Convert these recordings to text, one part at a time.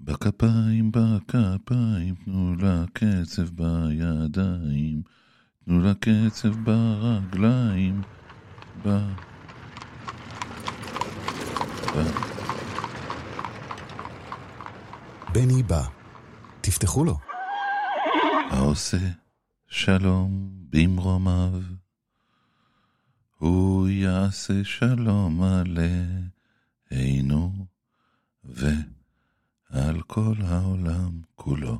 בכפיים, בכפיים, תנו לה קצב בידיים, תנו לה קצב ברגליים, ב... ב... בני בא. תפתחו לו. העושה שלום במרומיו, הוא יעשה שלום עלינו ועל כל העולם כולו.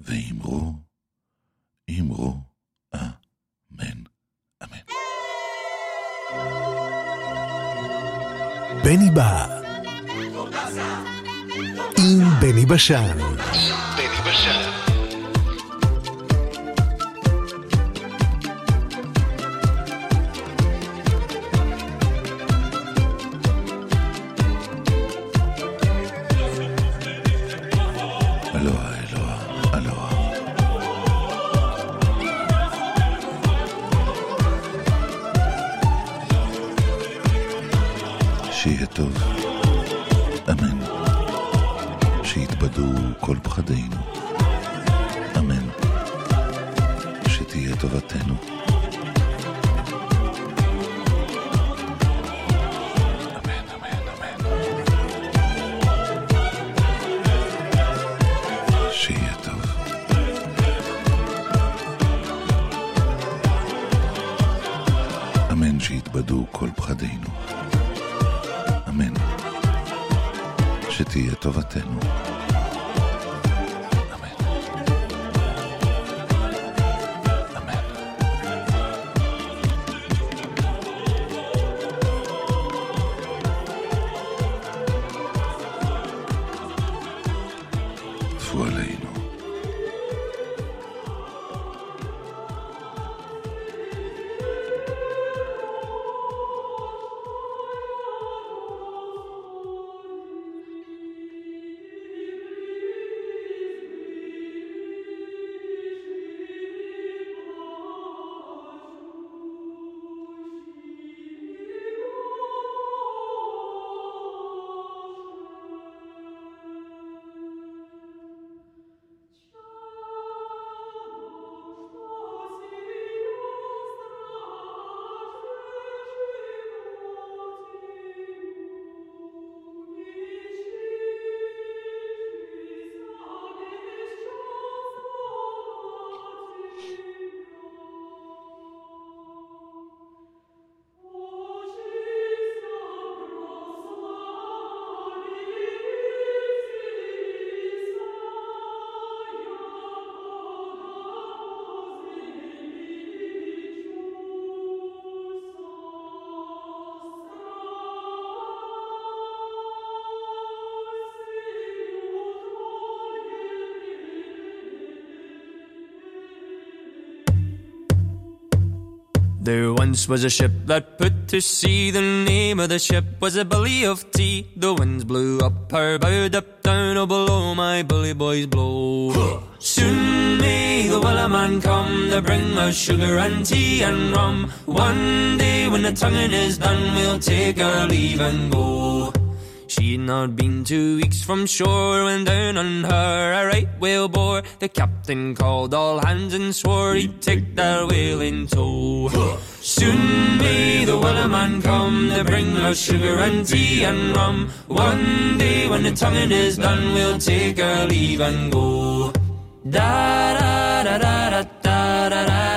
ואמרו, אמרו, אמן, אמן. בני בא. עם בני בשן. בני בשן. טוב, אמן. שיתבדו כל פחדינו, אמן. שתהיה טובתנו. Was a ship that put to sea. The name of the ship was a Billy of Tea. The winds blew up her bow, up down, oh below my bully boys blow. Soon may the Wellerman come to bring us sugar and tea and rum. One day when the tonguing is done, we'll take our leave and go. Not been two weeks from shore when down on her a right whale bore. The captain called all hands and swore he'd take that whale in tow. Soon may the Wellerman come to bring us sugar and tea and rum. One day when the tonguing is done, we'll take our leave and go. Da da da da da da da da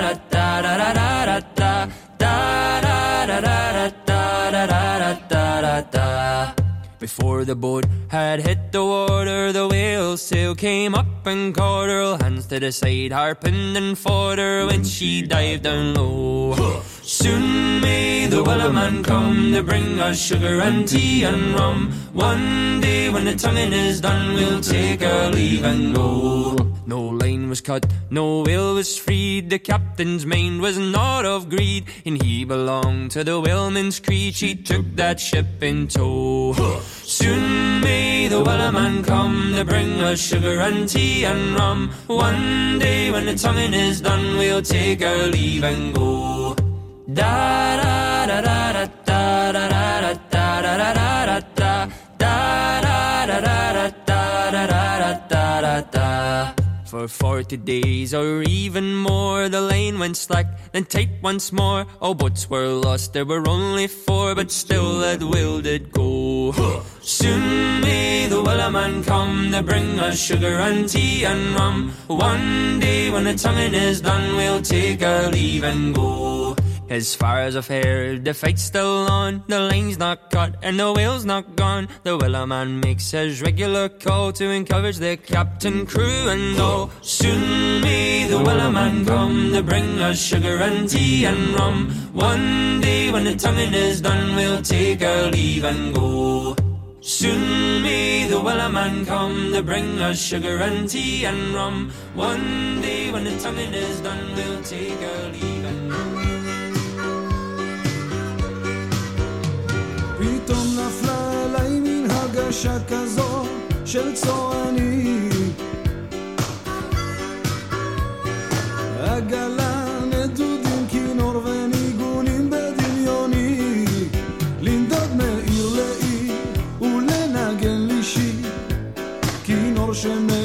before the boat had hit the water, the whale sail came up and caught her. Hands to the side, harping and fought her when she dived down low. Soon may the Wellerman come to bring us sugar and tea and rum. One day when the tonguing is done, we'll take our leave and go. No line was cut, no whale was freed. The captain's mind was not of greed, and he belonged to the whaleman's creed. She took that ship in tow. Soon may the Wellerman come to bring us sugar and tea and rum. One day when the tonguing is done, we'll take our leave and go. For forty days or even more. The lane went slack, then tight once more. All boats were lost, there were only four, but still that will did go. Soon may the wellerman come to bring us sugar and tea and rum. One day when the tonguing is done, we'll take our leave and go. As far as I've heard, the fight's still on. The line's not cut and the whale's not gone. The man makes his regular call to encourage the captain, crew, and all. Soon may the man come to bring us sugar and tea and rum. One day when the tonguing is done, we'll take our leave and go. Soon may the man come to bring us sugar and tea and rum. One day when the tonguing is done, we'll take our leave and go. פתאום נפלה עליי מין הרגשה כזו של צורני עגלה, נדודים, כינור וניגונים בדמיוני. לנדוד מעיר לעיר ולנגן לי שיר. כינור שמייבב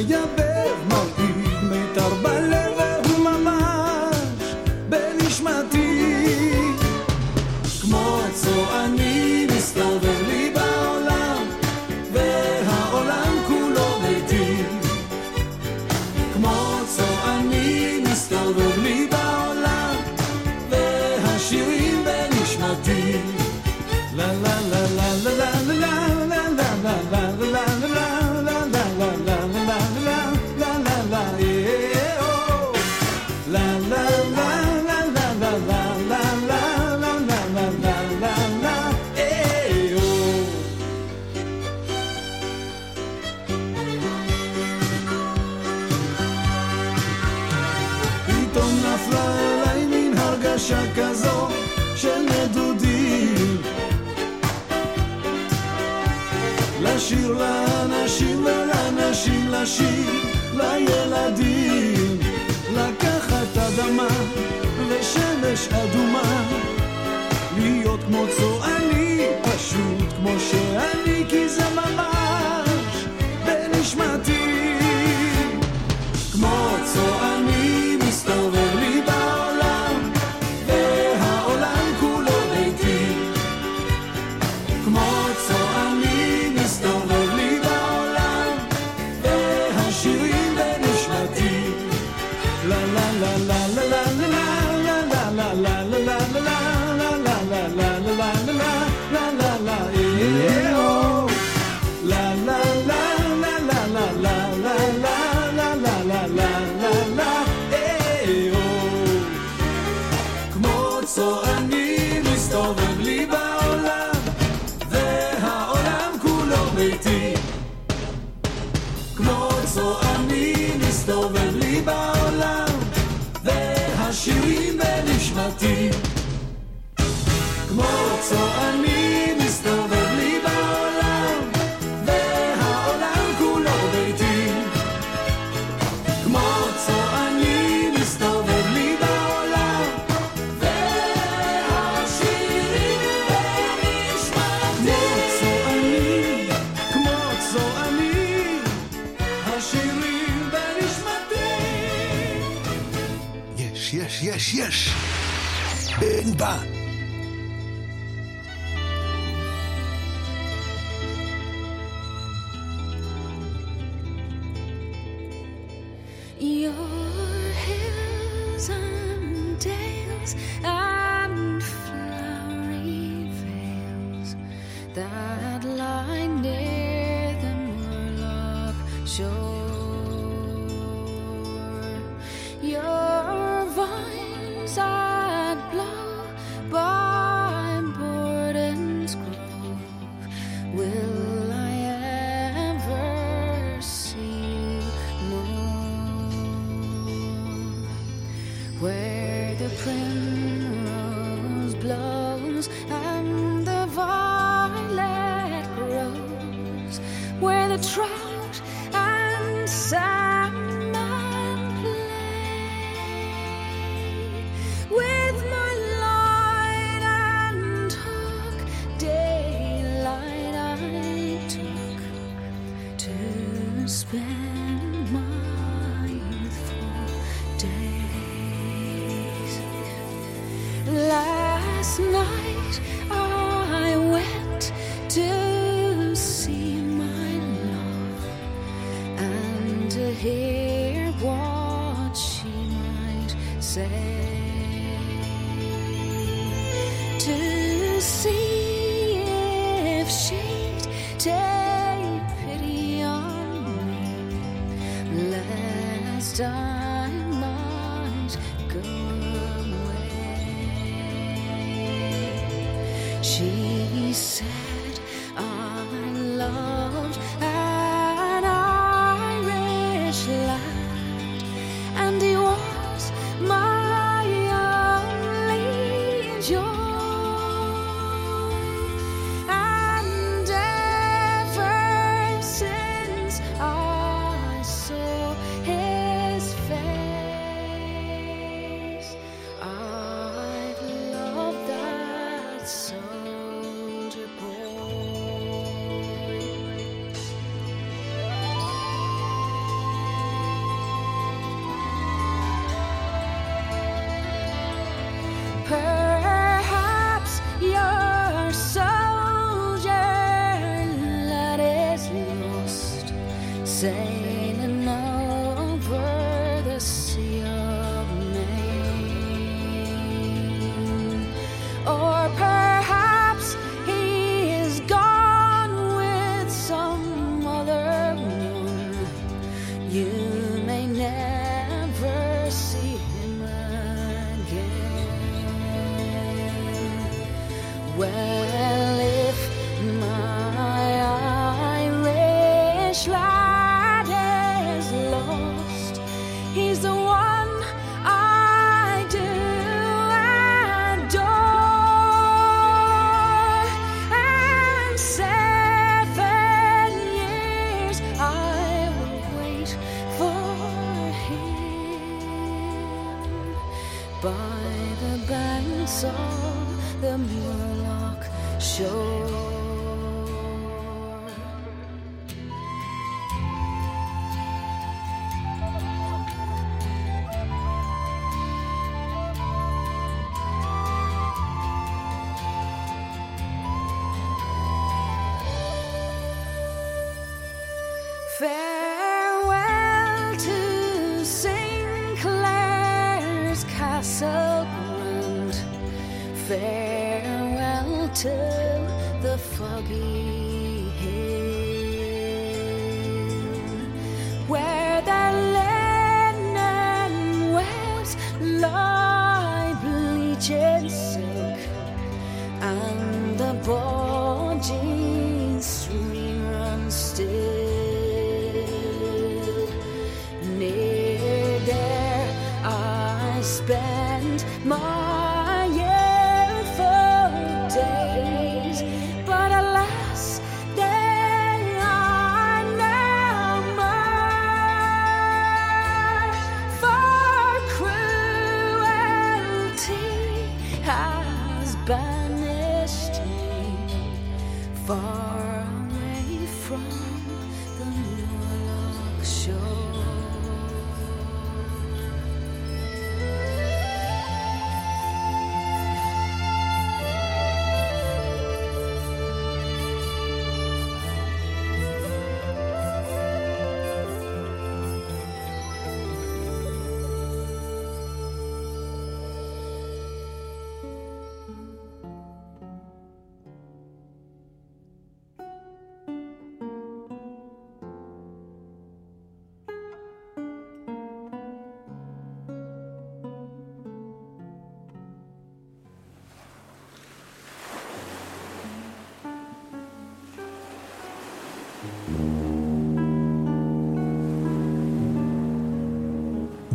אדמה ושמש אדומה. להיות כמו צועני פשוט כמו שאני כי זה ממש בנשמתי. כמו צועני Say.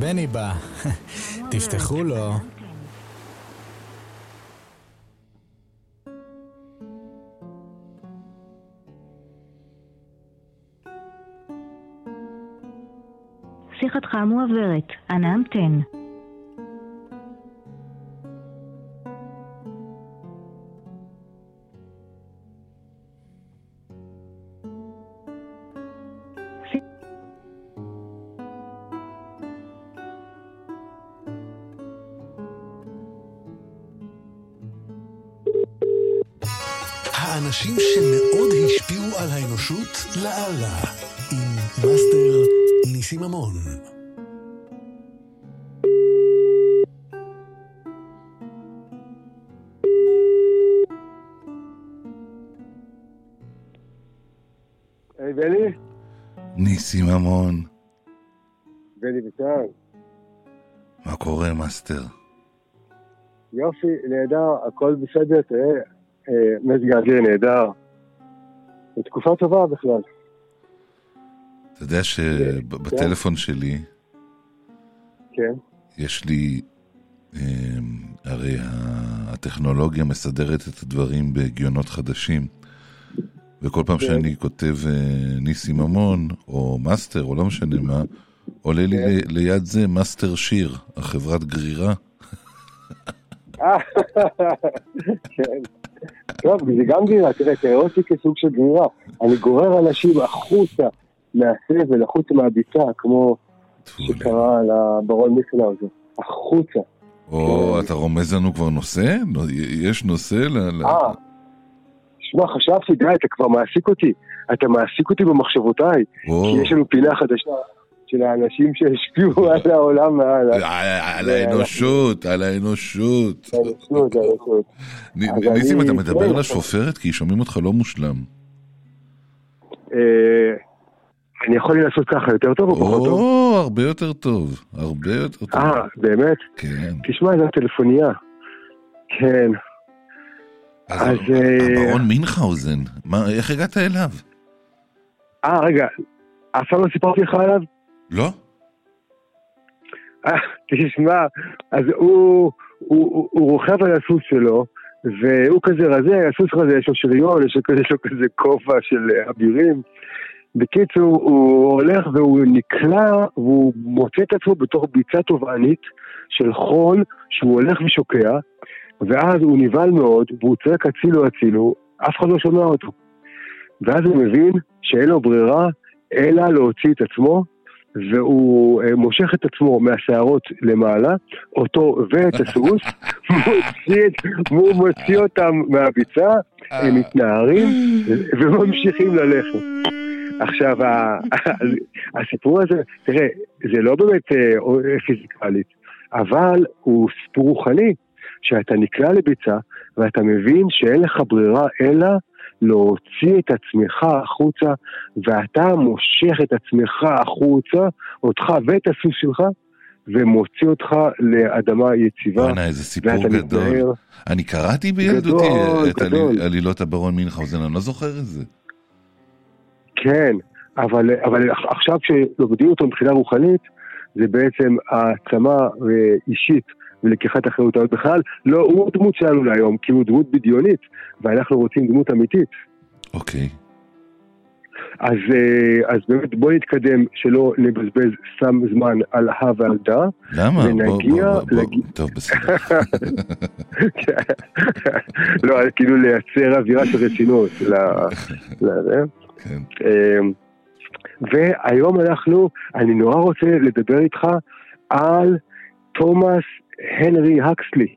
בני בא. תפתחו לו. שיחתך מועברת, אנא המתן. האנשים שמאוד השפיעו על האנושות לאללה, עם מאסטר ניסים ממון. היי בני? ניסים ממון, בני ביטן. מה קורה, מאסטר? יופי, נהדר, הכל בסדר, תראה, אה, מזג האוויר נהדר. זו תקופה טובה בכלל. אתה יודע שבטלפון שלי כן, יש לי, אמ, הרי הטכנולוגיה מסדרת את הדברים בהגיונות חדשים, וכל פעם כן. שאני כותב אה, ניסים ממון, או מאסטר, או לא משנה מה, עולה לי כן. ליד זה מאסטר שגריר, החברת גרירה. אה, כן. טוב, זה גם גרירה, תראה, תראה אותי כסוג של גרירה. אני גורר אנשים החוצה מהסבל, החוצה מהביצה, כמו. שקרה לברון מינכהאוזן. החוצה. או אתה רומז לנו כבר נושא? נו, יש נושא? ל- אה, שמע, חשבתי, די, אתה כבר מעסיק אותי. אתה מעסיק אותי במחשבותיי. כי יש לנו פינה חדשה של האנשים שהשפיעו על העולם והלאה. אה, על האנושות, על האנושות. ניסים, אתה מדבר כן. לשופרת? כי שומעים אותך לא מושלם. אה, אני יכול לעשות ככה יותר טוב או פחות טוב? או, הרבה יותר טוב. הרבה יותר טוב. אה, באמת? כן. תשמע, זו הטלפוניה. כן. אז אה, הברון מינכהאוזן, מה- איך הגעת אליו? אה, רגע, אף פעם לא סיפרתי לך עליו? לא? אה, תשמע, אז הוא, הוא, הוא, הוא רוכב על הסוס שלו, והוא כזה רזה, הסוס רזה, יש לו שריון, יש לו כזה, כזה כובע של אבירים. בקיצור, הוא הולך והוא נקלע, והוא מוצא את עצמו בתוך ביצה תובענית של חול, שהוא הולך ושוקע, ואז הוא נבהל מאוד, והוא צועק הצילו הצילו, אף אחד לא שומע אותו. ואז הוא מבין שאין לו ברירה אלא להוציא את עצמו, והוא אה, מושך את עצמו מהשערות למעלה, אותו ואת הסוס, והוא מוציא אותם מהביצה, הם מתנערים וממשיכים ללכת. עכשיו, הסיפור הזה, תראה, זה לא באמת אה, פיזיקלית, אבל הוא סיפור רוחני, שאתה נקלע לביצה ואתה מבין שאין לך ברירה אלא להוציא את עצמך החוצה, ואתה מושך את עצמך החוצה, אותך ואת הסוס שלך, ומוציא אותך לאדמה יציבה. בואנה, איזה סיפור גדול. מתנער. אני קראתי בילדותי את גדול. עלילות הברון מינכהאוזן, אני לא זוכר את זה. כן, אבל, אבל עכשיו כשלומדים אותו מבחינה רוחנית, זה בעצם העצמה אה, אישית ולקיחת אחריות. אבל בכלל, לא הוא הדמות שלנו להיום, כי הוא דמות בדיונית, ואנחנו רוצים דמות אמיתית. אוקיי. אז, אה, אז באמת בוא נתקדם, שלא נבזבז סתם זמן על הא ועל דא. למה? ונגיע בוא, בוא, לג- בוא. טוב, בסדר. לא, אז כאילו לייצר אווירה של רצינות. ל- לזה. כן. אמ, והיום אנחנו, אני נורא רוצה לדבר איתך על תומאס הנרי הקסלי,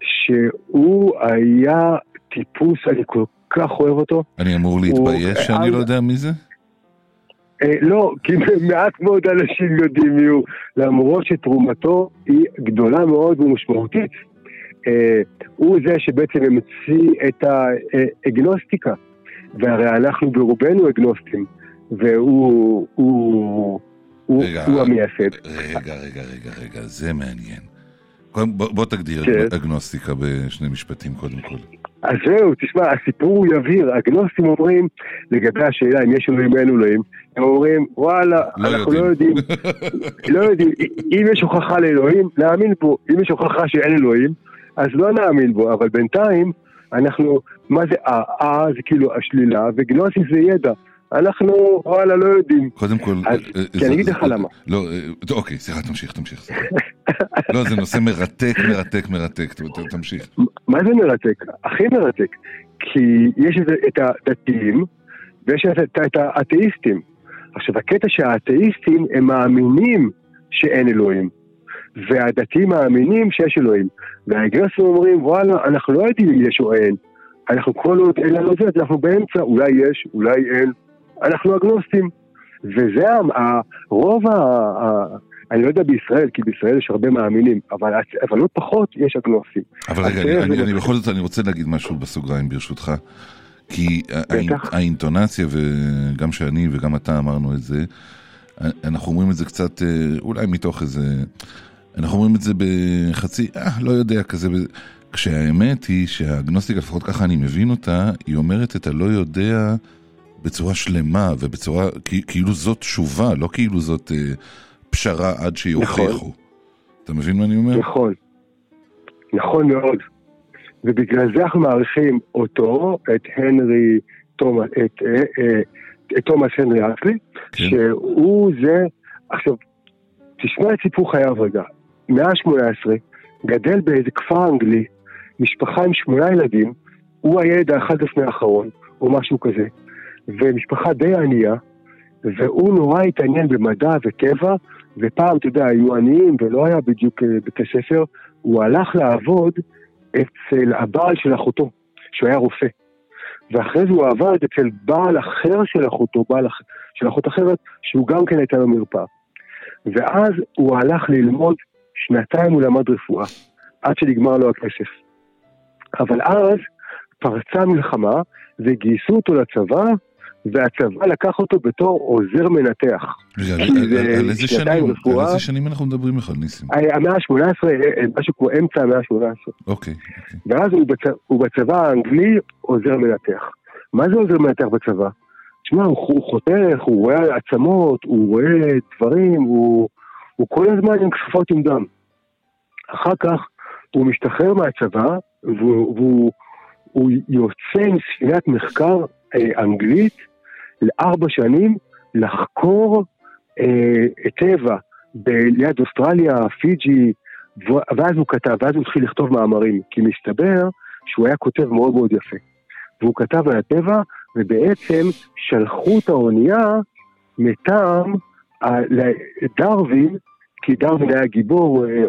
שהוא היה טיפוס, אני כל כך אוהב אותו. אני אמור להתבייש שאני על- לא יודע מי זה? אה, לא, כי מעט מאוד אנשים יודעים מי הוא, למרות שתרומתו היא גדולה מאוד ומשמעותית. אה, הוא זה שבעצם המציא את האגנוסטיקה, והרי אנחנו ברובנו אגנוסטים, והוא הוא, הוא, רגע, הוא המייסד. רגע, רגע, רגע, רגע, זה מעניין. קודם, בוא, בוא תגדיר כן. אגנוסטיקה בשני משפטים קודם כל. אז זהו, תשמע, הסיפור הוא יבהיר, הגנוסטים אומרים, לגבי השאלה אם יש אלוהים אין אלוהים, הם אומרים, וואלה, לא אנחנו יודעים. לא יודעים, לא יודעים, אם יש הוכחה לאלוהים, נאמין בו, אם יש הוכחה שאין אלוהים, אז לא נאמין בו, אבל בינתיים, אנחנו, מה זה אה, אה זה כאילו השלילה, וגנוסי זה ידע. אנחנו, וואלה, לא יודעים. קודם כל... אז- אה, כי זה- אני אגיד לך למה. לא, אה, אוקיי, סליחה, תמשיך, תמשיך. לא, זה נושא מרתק, מרתק, מרתק. תמשיך. מה זה מרתק? הכי מרתק. כי יש את, את הדתיים, ויש את, את, את האתאיסטים. עכשיו, הקטע שהאתאיסטים הם מאמינים שאין אלוהים, והדתיים מאמינים שיש אלוהים. והאגרסים אומרים, וואלה, אנחנו לא יודעים אם יש או אין, אנחנו כל עוד אין לנו זה, אנחנו באמצע, אולי יש, אולי אין, אנחנו אגנוסטים. וזה ה- ה- רוב ה... ה- אני לא יודע בישראל, כי בישראל יש הרבה מאמינים, אבל, אבל לא פחות יש אגנוסטים. אבל רגע, אני, אני, אני בכל זאת אני רוצה להגיד משהו בסוגריים ברשותך. כי בטח. האינטונציה, וגם שאני וגם אתה אמרנו את זה, אנחנו אומרים את זה קצת, אה, אולי מתוך איזה... אנחנו אומרים את זה בחצי, אה, לא יודע, כזה... כשהאמת היא שהאגנוסטיקה, לפחות ככה אני מבין אותה, היא אומרת את הלא יודע בצורה שלמה ובצורה, כאילו זאת תשובה, לא כאילו זאת אה, פשרה עד שיוכיחו. אתה מבין מה אני אומר? נכון, נכון מאוד. ובגלל זה אנחנו מעריכים אותו, את הנרי תומאס, את, אה, אה, את תומאס הנרי אקסלי, כן. שהוא זה, עכשיו, תשמע את סיפור חייו רגע. מאה ה-18, גדל באיזה כפר אנגלי, משפחה עם שמונה ילדים, הוא הילד האחד לפני האחרון, או משהו כזה, ומשפחה די ענייה, והוא נורא התעניין במדע וטבע, ופעם, אתה יודע, היו עניים ולא היה בדיוק אה, בתי ספר, הוא הלך לעבוד אצל הבעל של אחותו, שהוא היה רופא. ואחרי זה הוא עבד אצל בעל אחר של אחותו, בעל אח... של אחות אחרת, שהוא גם כן הייתה לו מרפאה. ואז הוא הלך ללמוד, שנתיים הוא למד רפואה, עד שנגמר לו הכסף. אבל אז פרצה מלחמה, וגייסו אותו לצבא, והצבא לקח אותו בתור עוזר מנתח. על- איזה שנים? על איזה שנים אנחנו מדברים בכלל, ניסים? המאה ה-18, אה, משהו כמו אמצע המאה ה-18. אוקיי, אוקיי. ואז הוא, בצ... הוא בצבא האנגלי עוזר מנתח. מה זה עוזר מנתח בצבא? תשמע, הוא, חותך, הוא רואה עצמות, הוא רואה דברים, הוא, כל הזמן עם כפפות עם דם. אחר כך הוא משתחרר מהצבא, והוא, והוא הוא יוצא עם ספינת מחקר אה, אנגלית לארבע שנים לחקור אה, טבע ליד אוסטרליה, פיג'י, ואז הוא כתב, ואז הוא התחיל לכתוב מאמרים, כי מסתבר שהוא היה כותב מאוד מאוד יפה. והוא כתב על הטבע, ובעצם שלחו את האונייה מטעם ה- ל- דרווין, כי דרווין היה גיבור אה, אה,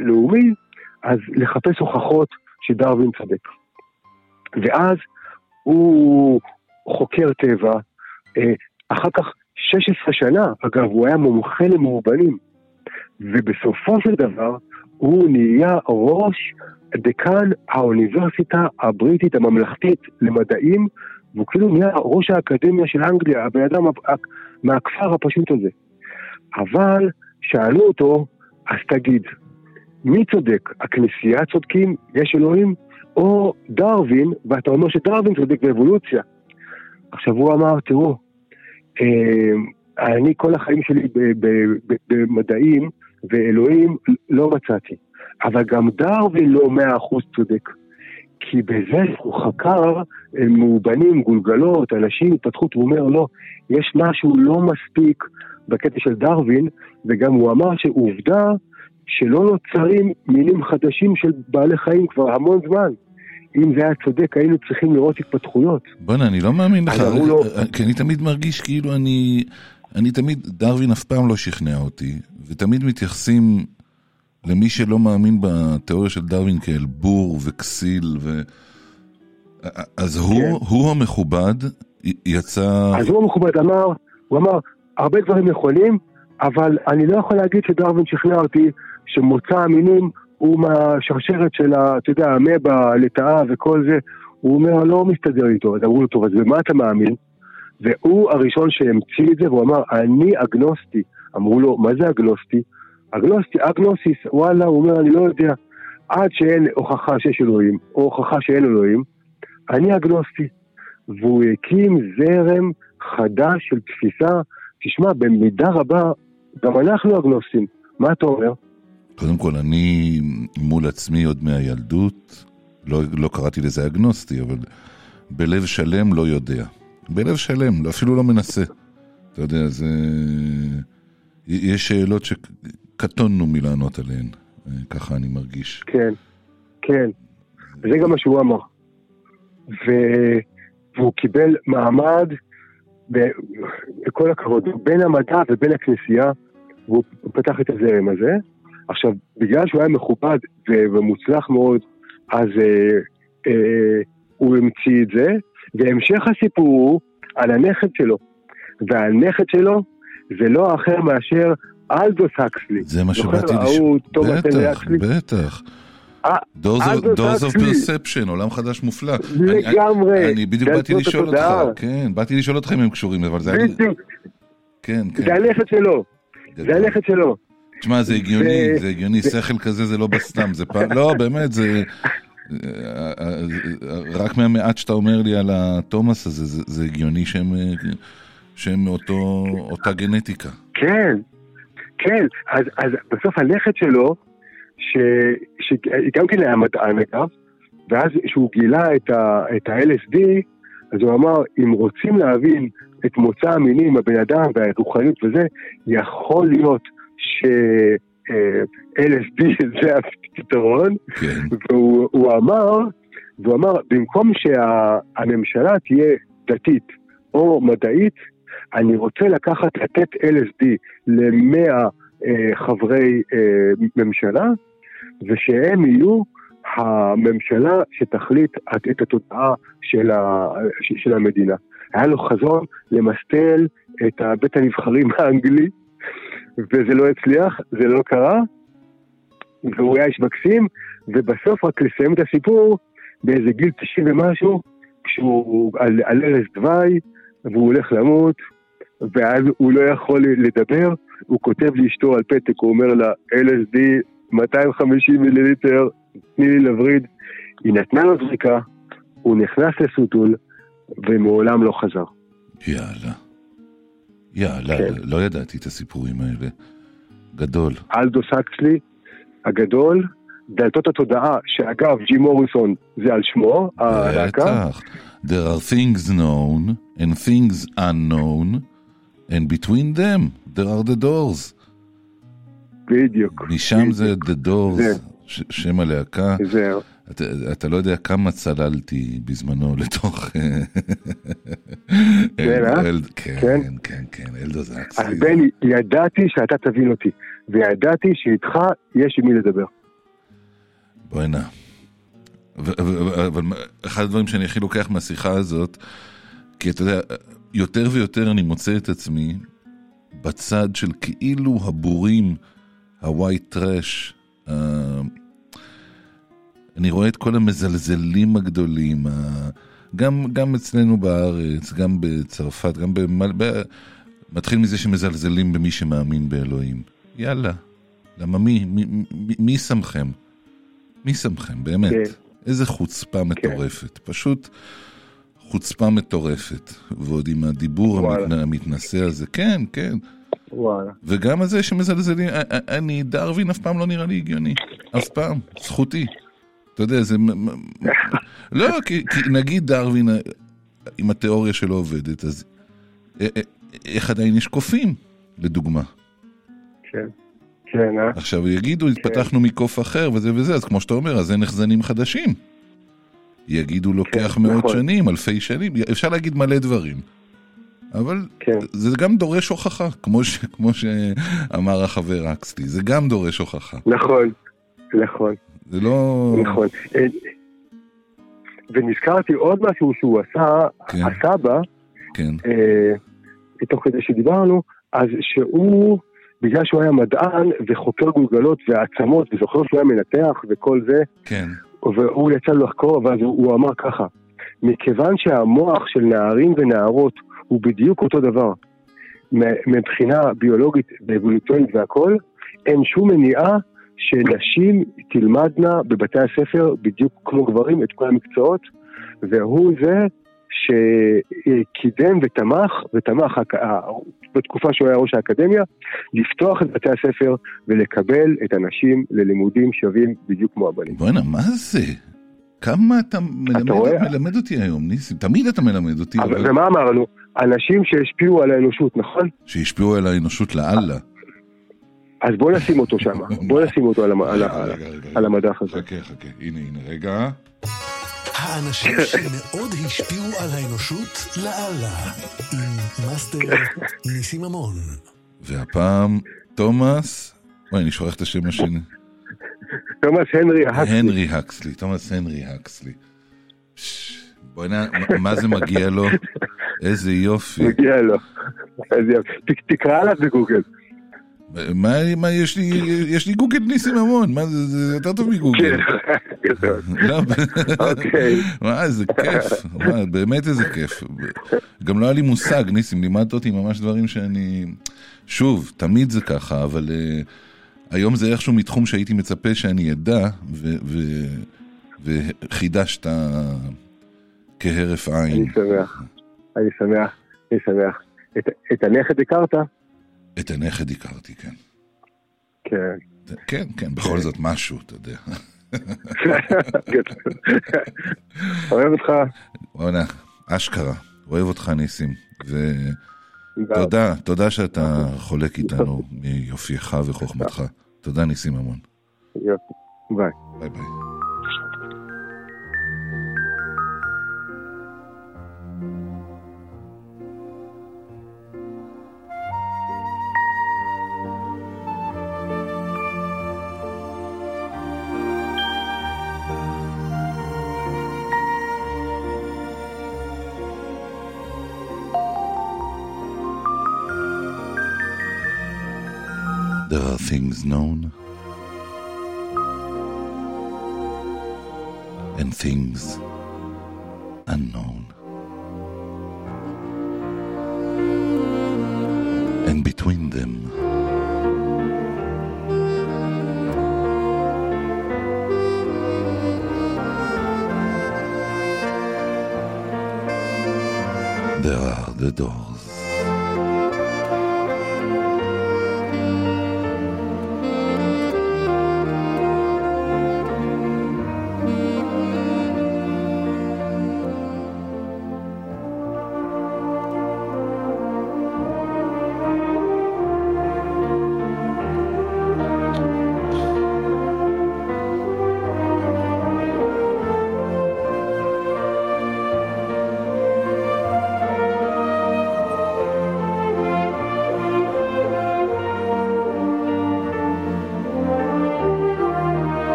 לאומי, אז לחפש הוכחות שדרווין צודק. ואז הוא חוקר טבע, אה, אחר כך 16 שנה, אגב, הוא היה מומחה למאובנים, ובסופו של דבר הוא נהיה ראש דיקן האוניברסיטה הבריטית הממלכתית למדעים, והוא כאילו נהיה ראש האקדמיה של אנגליה, הבן אדם מהכפר הפשוט הזה. אבל שאלו אותו, אז תגיד, מי צודק? הכנסייה צודקים? יש אלוהים? או דרווין, ואתה אומר שדרווין צודק באבולוציה. עכשיו הוא אמר, תראו, אה, אני כל החיים שלי במדעים ואלוהים לא מצאתי. אבל גם דרווין לא מאה אחוז צודק. כי בזה שהוא חקר מאובנים, גולגלות, אנשים, התפתחות, הוא אומר, לא, יש משהו לא מספיק בקטע של דרווין, וגם הוא אמר שעובדה שלא נוצרים מינים חדשים של בעלי חיים כבר המון זמן. אם זה היה צודק, היינו צריכים לראות התפתחויות. בוא'נה, אני לא מאמין לך, לו- כי אני תמיד מרגיש כאילו אני... אני תמיד, דרווין אף פעם לא שכנע אותי, ותמיד מתייחסים למי שלא מאמין בתיאוריה של דרווין כאל בור וכסיל, ו... אז הוא, כן. הוא המכובד, י- יצא... אז הוא המכובד אמר, הוא אמר, הרבה דברים נכונים, אבל אני לא יכול להגיד שדרווין שכנע אותי שמוצא המינים הוא מהשרשרת של, אתה יודע, המבה, הלטאה וכל זה. הוא אומר, לא מסתדר איתו. אז אמרו לו, טוב, אז במה אתה מאמין? והוא הראשון שהמציא את זה, והוא אמר, אני אגנוסטי. אמרו לו, מה זה אגנוסטי? אגנוסטי, אגנוסיס, וואלה, הוא אומר, אני לא יודע. עד שאין הוכחה שיש אלוהים, או הוכחה שאין אלוהים, אני אגנוסטי. והוא הקים זרם חדש של תפיסה, תשמע, במידה רבה, גם אנחנו אגנוסטים. מה אתה אומר? קודם כל, אני מול עצמי עוד מהילדות, לא, לא קראתי לזה אגנוסטי, אבל בלב שלם לא יודע. בלב שלם, אפילו לא מנסה. אתה יודע, זה... יש שאלות שקטונו מלענות עליהן, ככה אני מרגיש. כן, כן. זה גם מה שהוא אמר. ו... והוא קיבל מעמד, בכל הכבוד, בין המדע ובין הכנסייה, והוא פתח את הזרם הזה. עכשיו, בגלל שהוא היה מכובד ומוצלח מאוד, אז אה, אה, הוא המציא את זה, והמשך הסיפור הוא על הנכד שלו. והנכד שלו זה לא אחר מאשר אלדוס הקסלי. זה מה שבאתי לשאול. בטח? בטח. Doors of. Perception, עולם חדש מופלא. לגמרי. אני- אני בדיוק באתי לשאול אותך. כן, באתי לשאול אותך אם הם קשורים, אבל זה. בדיוק, כן, כן. זה הנכד שלו, זה הנכד שלו. תשמע, זה הגיוני, זה- הגיוני, שכל כזה זה לא בסתם, זה פעם, לא, באמת, זה... רק מהמעט שאתה אומר לי על התומאס הזה, זה- זה הגיוני שהם שהם מאותו, אותה גנטיקה. כן, כן, אז, אז בסוף הנכד שלו, ש, שגם כן היה מדען אגב, ואז כשהוא גילה את, ה, את ה-LSD, אז הוא אמר, אם רוצים להבין את מוצא המינים, הבן אדם והרוחניות וזה, יכול להיות ש-LSD זה הפתרון, כן, והוא הוא אמר, והוא אמר, במקום שהממשלה תהיה דתית או מדעית, אני רוצה לקחת, לתת LSD למאה אה, חברי אה, ממשלה, ושהם יהיו הממשלה שתחליט את, את התודעה של, ה, ש- של המדינה. היה לו חזון למסטל את בית הנבחרים האנגלי, וזה לא הצליח, זה לא קרה, והוא היה איש מקסים, ובסוף רק לסיים את הסיפור באיזה גיל 90 ומשהו, כשהוא על, על ערש דווי, והוא הולך למות, ואז הוא לא יכול לדבר, הוא כותב לאשתו על פתק, הוא אומר לה, LSD 250 מיליליטר, תני לי לווריד. היא נתנה לו זריקה, הוא נכנס לסוטול, ומעולם לא חזר. יאללה. יאללה, כן. לא ידעתי את הסיפורים האלה. גדול. אלדוס אקסלי הגדול, דלתות התודעה, שאגב, ג'י מוריסון זה על שמו, הלהקה. בטח. There are things known and things unknown, and between them there are the doors. בדיוק. משם זה The Doors, זה. ש- שם הלהקה. זהו. אתה, אתה לא יודע כמה צללתי בזמנו לתוך... כן, אה? אל- כן, כן? כן, כן, אלדוס אז אקסלי. בני, ידעתי שאתה תבין אותי, וידעתי שאיתך יש עם מי לדבר. בוא'נה. ו- ו- אבל אחד הדברים שאני הכי לוקח מהשיחה הזאת, כי אתה יודע, יותר ויותר אני מוצא את עצמי בצד של כאילו הבורים, ה-white trash, ה- אני רואה את כל המזלזלים הגדולים, גם, גם אצלנו בארץ, גם בצרפת, גם במל... ב... מתחיל מזה שמזלזלים במי שמאמין באלוהים. יאללה, למה מי? מי, מי, מי שמכם? מי שמכם, באמת? כן. איזה חוצפה מטורפת. פשוט חוצפה מטורפת. ועוד עם הדיבור וואלה. המתנ... המתנשא הזה, כן, כן. וואלה. וגם הזה שמזלזלים, אני, דרווין אף פעם לא נראה לי הגיוני. אף פעם. זכותי. אתה יודע, זה... לא, כי, כי נגיד דרווין, אה, אם התיאוריה שלו עובדת, אז א- א- איך עדיין יש קופים, לדוגמה. כן. כן, אה? עכשיו יגידו, התפתחנו מקוף אחר וזה וזה, אז כמו שאתה אומר, אז אין החזנים חדשים. יגידו, לוקח כן, מאות נכון. שנים, אלפי שנים, אפשר להגיד מלא דברים. אבל כן. זה גם דורש הוכחה, כמו, ש, כמו שאמר החבר אקסלי, זה גם דורש הוכחה. נכון, נכון, זה לא... נכון. אה, ונזכרתי עוד משהו שהוא עשה, כן. הסבא, כן, אה, תוך כדי שדיברנו, אז שהוא, בגלל שהוא היה מדען וחוקר גולגלות ועצמות, וזוכר שהוא היה מנתח וכל זה, כן, והוא יצא לחקור, ואז הוא, הוא אמר ככה, מכיוון שהמוח של נערים ונערות הוא בדיוק אותו דבר, מבחינה ביולוגית ואבולוציונית והכל, אין שום מניעה שנשים תלמדנה בבתי הספר בדיוק כמו גברים את כל המקצועות, והוא זה שקידם ותמך, ותמך בתקופה שהוא היה ראש האקדמיה, לפתוח את בתי הספר ולקבל את הנשים ללימודים שווים בדיוק כמו הבנים. בוא'נה, מה זה? כמה אתה מלמד, רואה? מלמד אותי היום, ניסים? תמיד אתה מלמד אותי, אבל ומה אמרנו? אנשים שהשפיעו על האנושות, נכון? שהשפיעו על האנושות לאללה. אז בוא נשים אותו שם, בוא נשים אותו על המדף הזה. חכה, חכה, הנה, הנה, רגע. האנשים שמאוד השפיעו על האנושות לאללה, עם מאסטר ניסים ממון. והפעם, תומאס, אוי, אני שוכח את השם השני. תומאס הנרי הקסלי. הנרי הקסלי, תומאס הנרי הקסלי. פש, בוא'נה, מה- מה זה מגיע לו? איזה יופי. מגיע לו. תקרא עליו בגוגל. מה, מה יש לי, יש לי גוגל ניסים המון, מה זה, זה יותר טוב מגוגל. כן. לא, אוקיי. מה, איזה כיף, מה, באמת איזה כיף. גם לא היה לי מושג, ניסים, לימדת אותי ממש דברים שאני... שוב, תמיד זה ככה, אבל uh, היום זה איכשהו מתחום שהייתי מצפה שאני אדע, וחידשת כהרף עין. אני שמח. אני שמח. אני שמח. את- את הנכד הכרת? את הנכד הכרתי, כן. כן. כן, כן, בכל זאת משהו, אתה יודע. אוהב אותך. וואלה, אשכרה, אוהב אותך ניסים. ותודה, תודה שאתה חולק איתנו מיופייך וחוכמתך. תודה ניסים המון. יופי. ביי. ביי ביי. Things known and things unknown. And between them, there are the doors.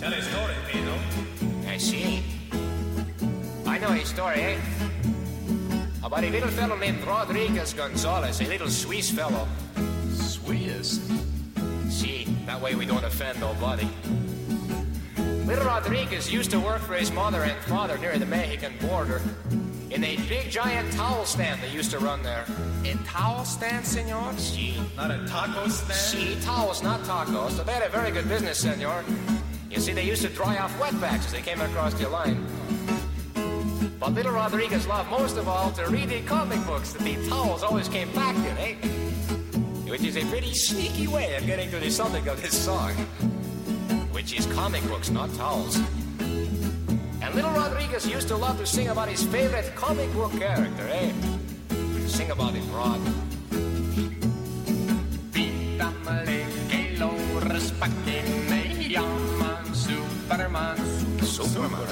Tell a story, Pedro. I see. I know a story, eh? About a little fellow named Rodriguez Gonzalez, a little Swiss fellow. Swiss? See, that way we don't offend nobody. Little Rodriguez used to work for his mother and father near the Mexican border in a big giant towel stand they used to run there. A towel stand, senor? Si. Not a taco stand? Si, towels, not tacos. So they had a very good business, senor. You see, they used to dry off wetbacks as they came across your line. But little Rodriguez loved most of all to read the comic books that the towels always came back in, eh? Which is a pretty sneaky way of getting to the subject of this song. Which is comic books, not towels. And little Rodriguez used to love to sing about his favorite comic book character, eh? Sing about him, Rod. swimmer.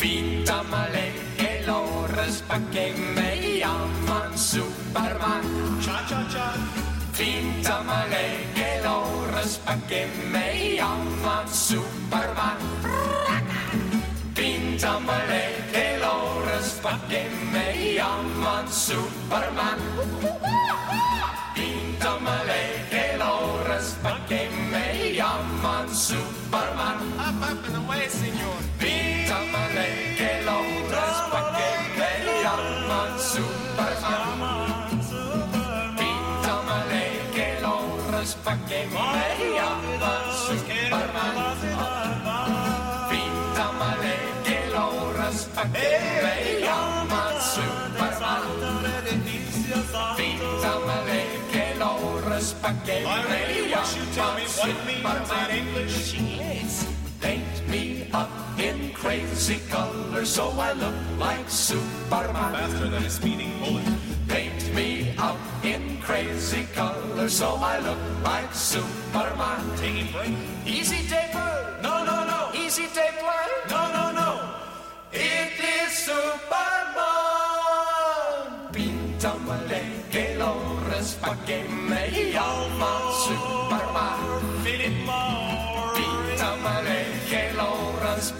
Viitamäe elores pakemme me man superman. Cha cha cha. Viitamäe elores pakemme me man superman. Viitamäe elores pakemme me man superman. Viitamäe elores pakemme me man superman. Up up and away, senor. Lo respecte, me llaman Superman. Yes, paint me up in crazy colors so I look like Superman. Faster than a speeding bullet. Paint me up in crazy colors so I look like Superman. Taking break. Easy taper. No, no, no. Easy taper. No, no, no. It is Superman.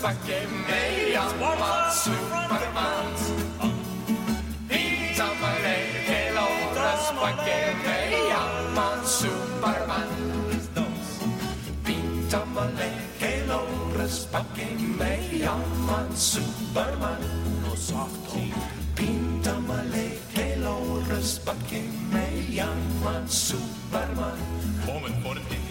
qualche meia, ma Superman. Pinta male che l'ora qualche meia, ma Superman. Pinta male che l'ora qualche meia, ma Superman. Lo softo. Pinta male che l'ora qualche meia, ma Superman. Come forte.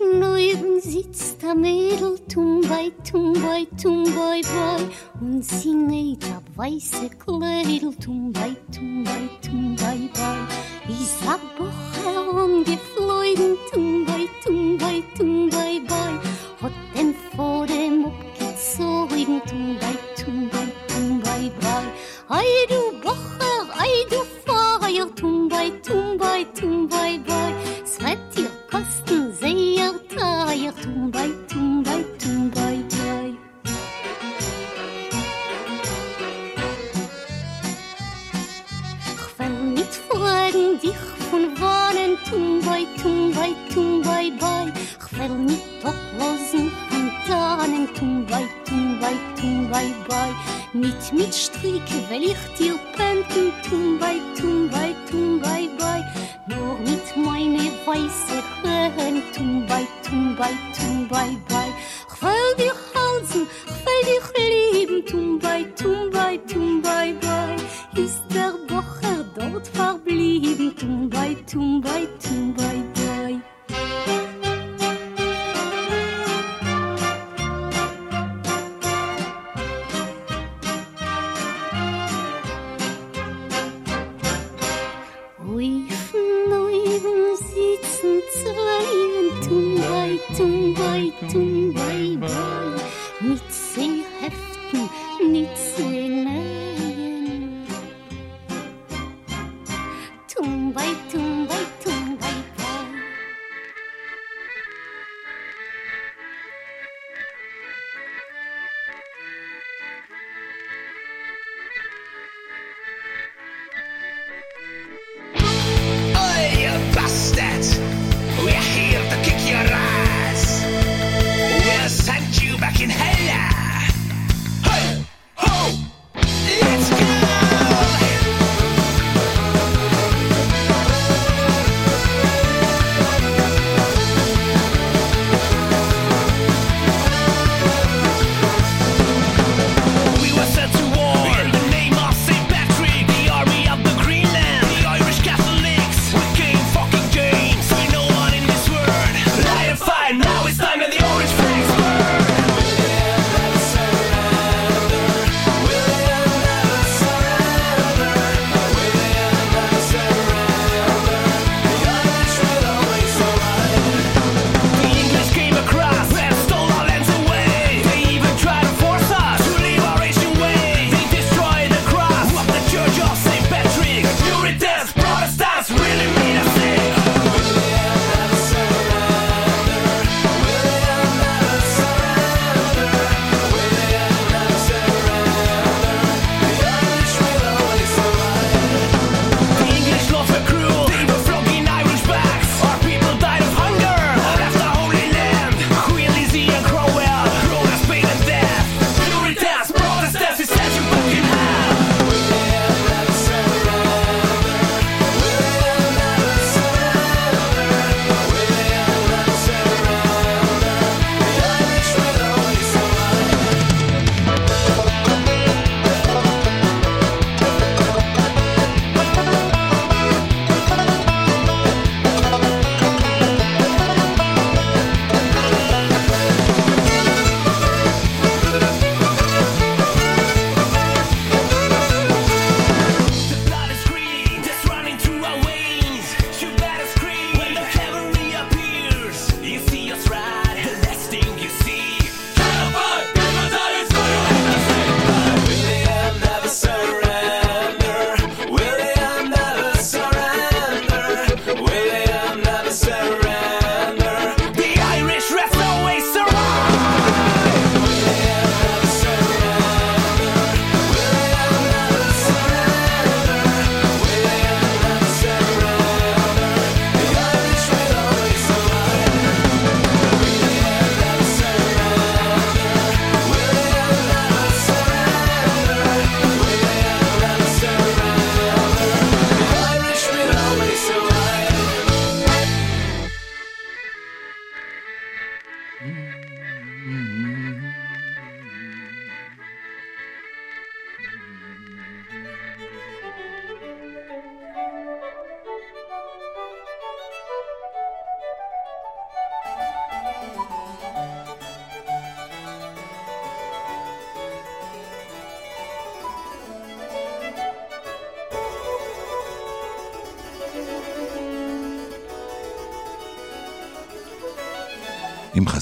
Neuben sitzt am Mädel, Tumbei, Tumbei, Tumbei, Boi, und sie näht ab weiße Kleidel, Tumbei, Tumbei, Tumbei, Boi. Ich sag Bocher angeflogen, Tumbei, Tumbei, Tumbei, Boi, hat den vor dem abgezogen, Tumbei, Tumbei, Tumbei, Boi. Ei du Bocher, ei du Feuer, Tumbei, Tumbei, Tumbei, Boi, es bastın zeyarta ya tumbay tumbay tumbay bay. Ich will nicht fragen dich von wannen tumbay tumbay tumbay bay. Ich will nicht ablassen von tannen tumbay tumbay tumbay bay. Nicht mit Strick will ich dir penten tumbay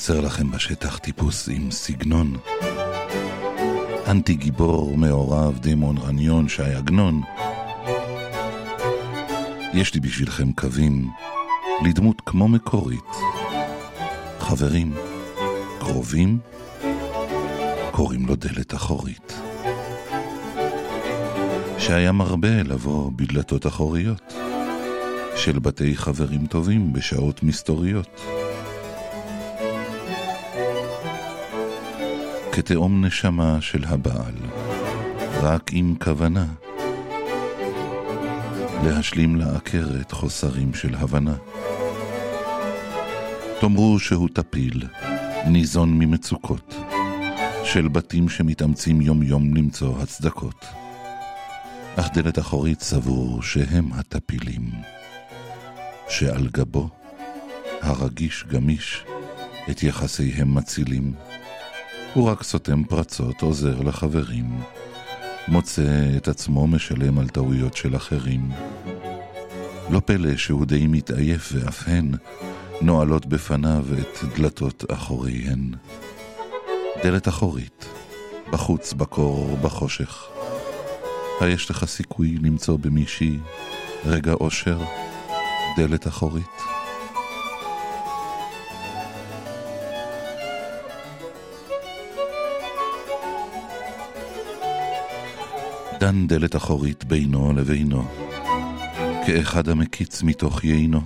חסר לכם בשטח טיפוס עם סגנון, אנטי גיבור מעורב דמון רניון שי עגנון, יש לי בשבילכם קווים לדמות כמו מקורית. חברים, קרובים, קוראים לו דלת אחורית. שהיה מרבה לבוא בדלתות אחוריות של בתי חברים טובים בשעות מסתוריות. כתאום נשמה של הבעל, רק עם כוונה להשלים לעקרת חוסרים של הבנה. תאמרו שהוא טפיל, ניזון ממצוקות, של בתים שמתאמצים יום יום למצוא הצדקות. אך דלת אחורית סבור שהם הטפילים, שעל גבו, הרגיש גמיש, את יחסיהם מצילים. הוא רק סותם פרצות, עוזר לחברים, מוצא את עצמו משלם על טעויות של אחרים. לא פלא שהוא די מתעייף ואף הן נועלות בפניו את דלתות אחוריהן. דלת אחורית, בחוץ, בקור, בחושך. היש לך סיכוי למצוא במישהי רגע אושר, דלת אחורית. דן דלת אחורית בינו לבינו, כאחד המקיץ מתוך יינו.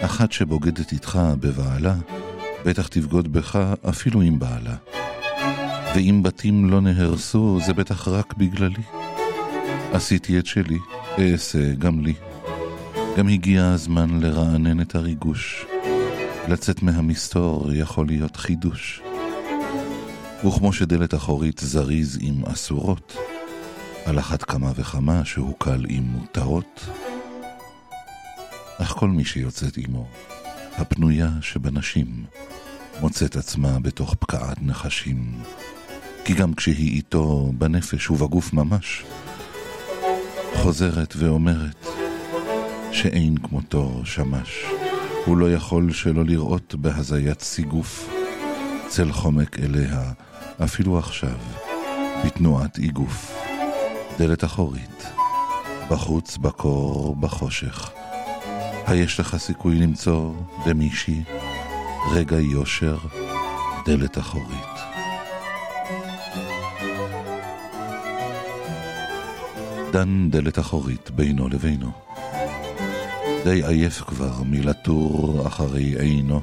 אחת שבוגדת איתך בבעלה, בטח תבגוד בך אפילו עם בעלה. ואם בתים לא נהרסו, זה בטח רק בגללי. עשיתי את שלי, אעשה גם לי. גם הגיע הזמן לרענן את הריגוש. לצאת מהמסתור יכול להיות חידוש. וכמו שדלת אחורית זריז עם אסורות, על אחת כמה וכמה שהוא קל עם מותרות. אך כל מי שיוצאת עמו, הפנויה שבנשים, מוצאת עצמה בתוך פקעת נחשים. כי גם כשהיא איתו בנפש ובגוף ממש, חוזרת ואומרת שאין כמותו שמש. הוא לא יכול שלא לראות בהזיית סיגוף צל חומק אליה, אפילו עכשיו, בתנועת איגוף. דלת אחורית, בחוץ, בקור, בחושך. היש לך סיכוי למצוא במישהי רגע יושר, דלת אחורית. דן דלת אחורית בינו לבינו. די עייף כבר מלטור אחרי עינו.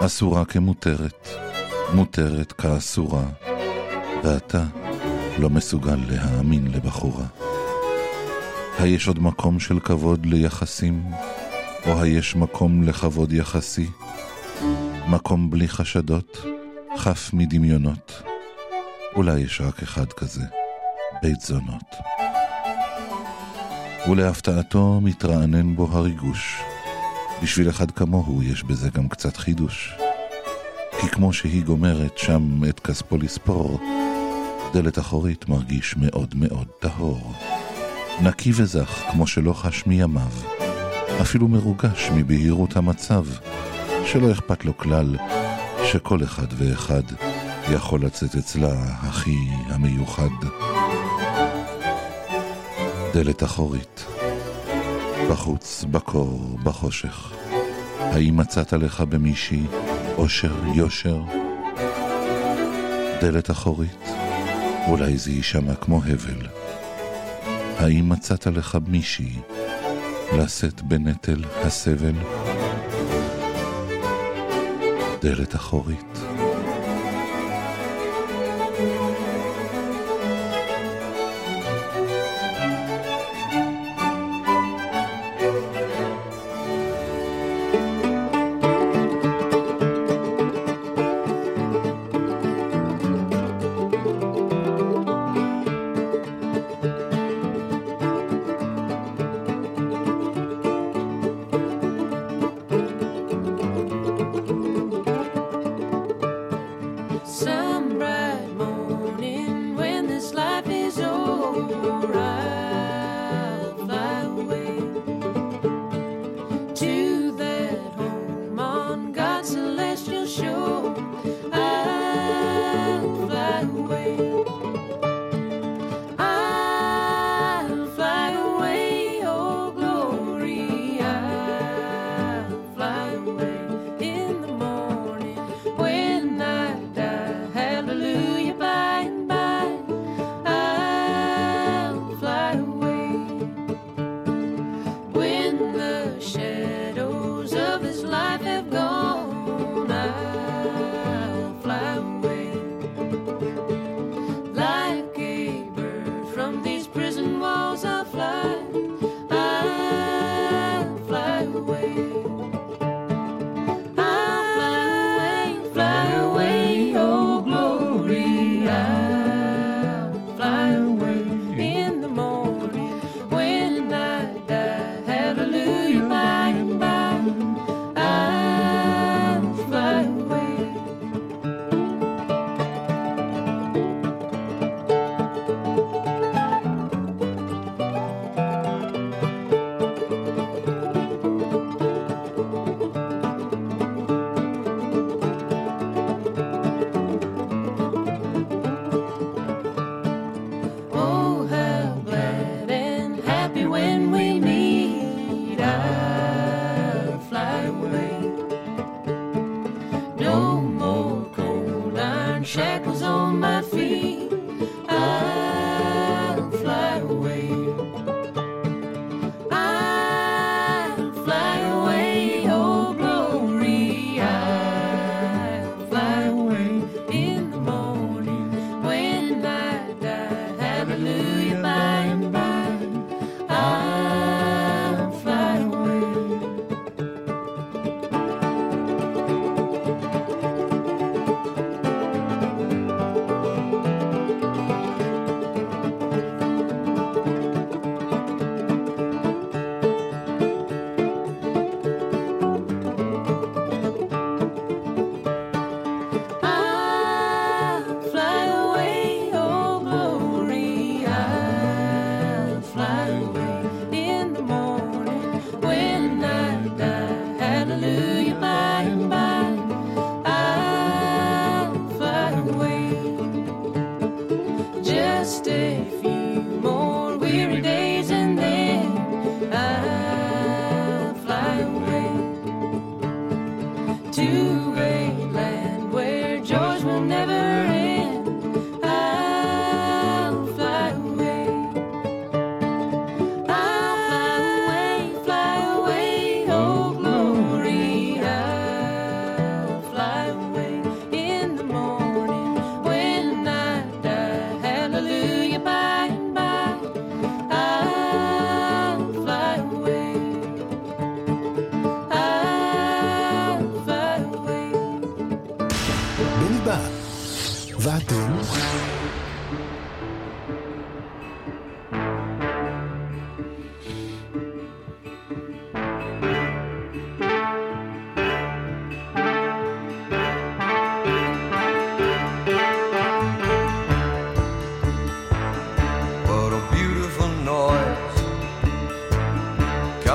אסורה כמותרת, מותרת כאסורה, ואתה לא מסוגל להאמין לבחורה. היש עוד מקום של כבוד ליחסים, או היש מקום לכבוד יחסי? מקום בלי חשדות, חף מדמיונות. אולי יש רק אחד כזה, בית זונות. ולהפתעתו מתרענן בו הריגוש. בשביל אחד כמוהו יש בזה גם קצת חידוש. כי כמו שהיא גומרת שם את כספו לספור, דלת אחורית מרגיש מאוד מאוד טהור. נקי וזך כמו שלא חש מימיו, אפילו מרוגש מבהירות המצב, שלא אכפת לו כלל שכל אחד ואחד יכול לצאת אצלה הכי המיוחד. דלת אחורית, בחוץ, בקור, בחושך. האם מצאת לך במישהי אושר, יושר? דלת אחורית, אולי זה יישמע כמו הבל. האם מצאת לך מישהי לשאת בנטל הסבל? דלת אחורית.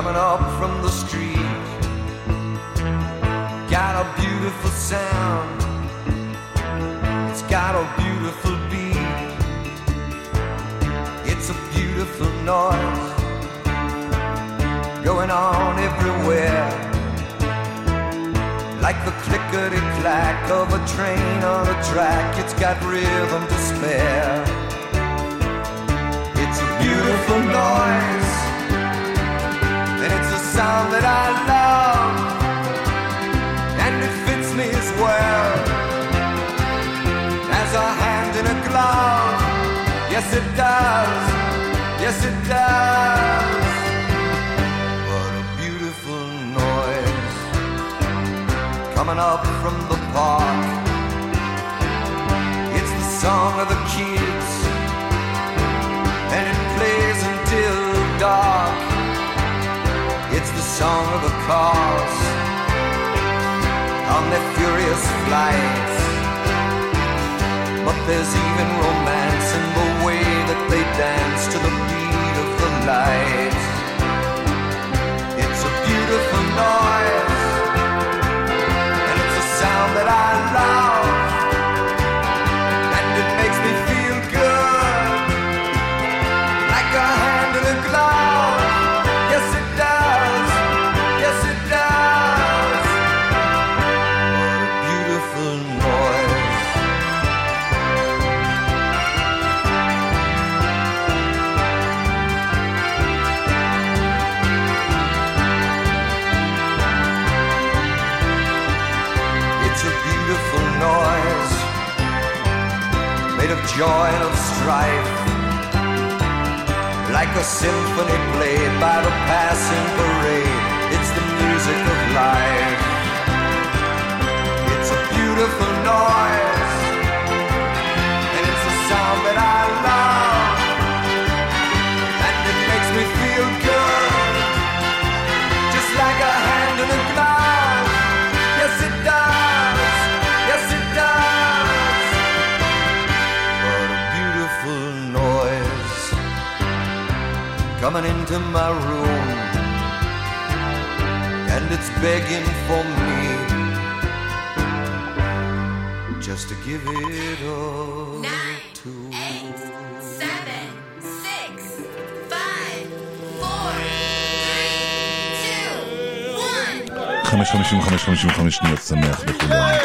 Coming up from the street. Got a beautiful sound, it's got a beautiful beat. It's a beautiful noise going on everywhere. Like the clickety clack of a train on a track, it's got rhythm to spare. It's a beautiful noise, sound that I love, and it fits me as well as a hand in a glove. Yes, it does. Yes, it does. What a beautiful noise coming up from the park. It's the song of the kids, song of the cars on their furious flights. But there's even romance in the way that they dance to the beat of the light. Noise made of joy and of strife, like a symphony played by the passing parade. It's the music of life. It's a beautiful noise, coming into my room, and it's begging for me just to give it all to. Seven, six, five, four, three, two, one. 5.55 שניות שמח לכולם.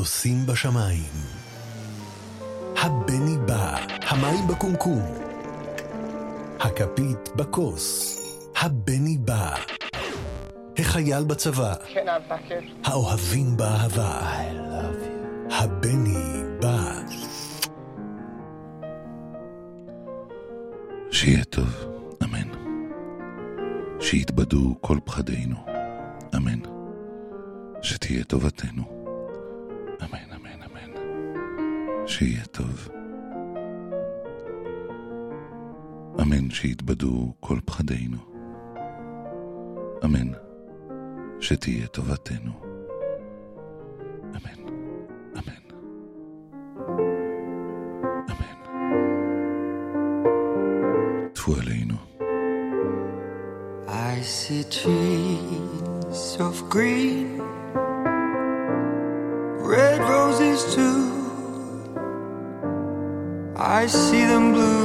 המטוסים בשמיים. הבני בא, המים בקומקום. הכפית בכוס, הבני בא. החייל בצבא? האוהבים באהבה, הבני בא. שיהיה טוב, אמן. שיתבדו כל פחדינו, אמן. שתהיה טובתנו, שיהיה טוב. אמן שיתבדו כל פחדינו. אמן שתהיה טובתנו. אמן, אמן. טפו עלינו. I see trees of green, red roses too. I see them bloom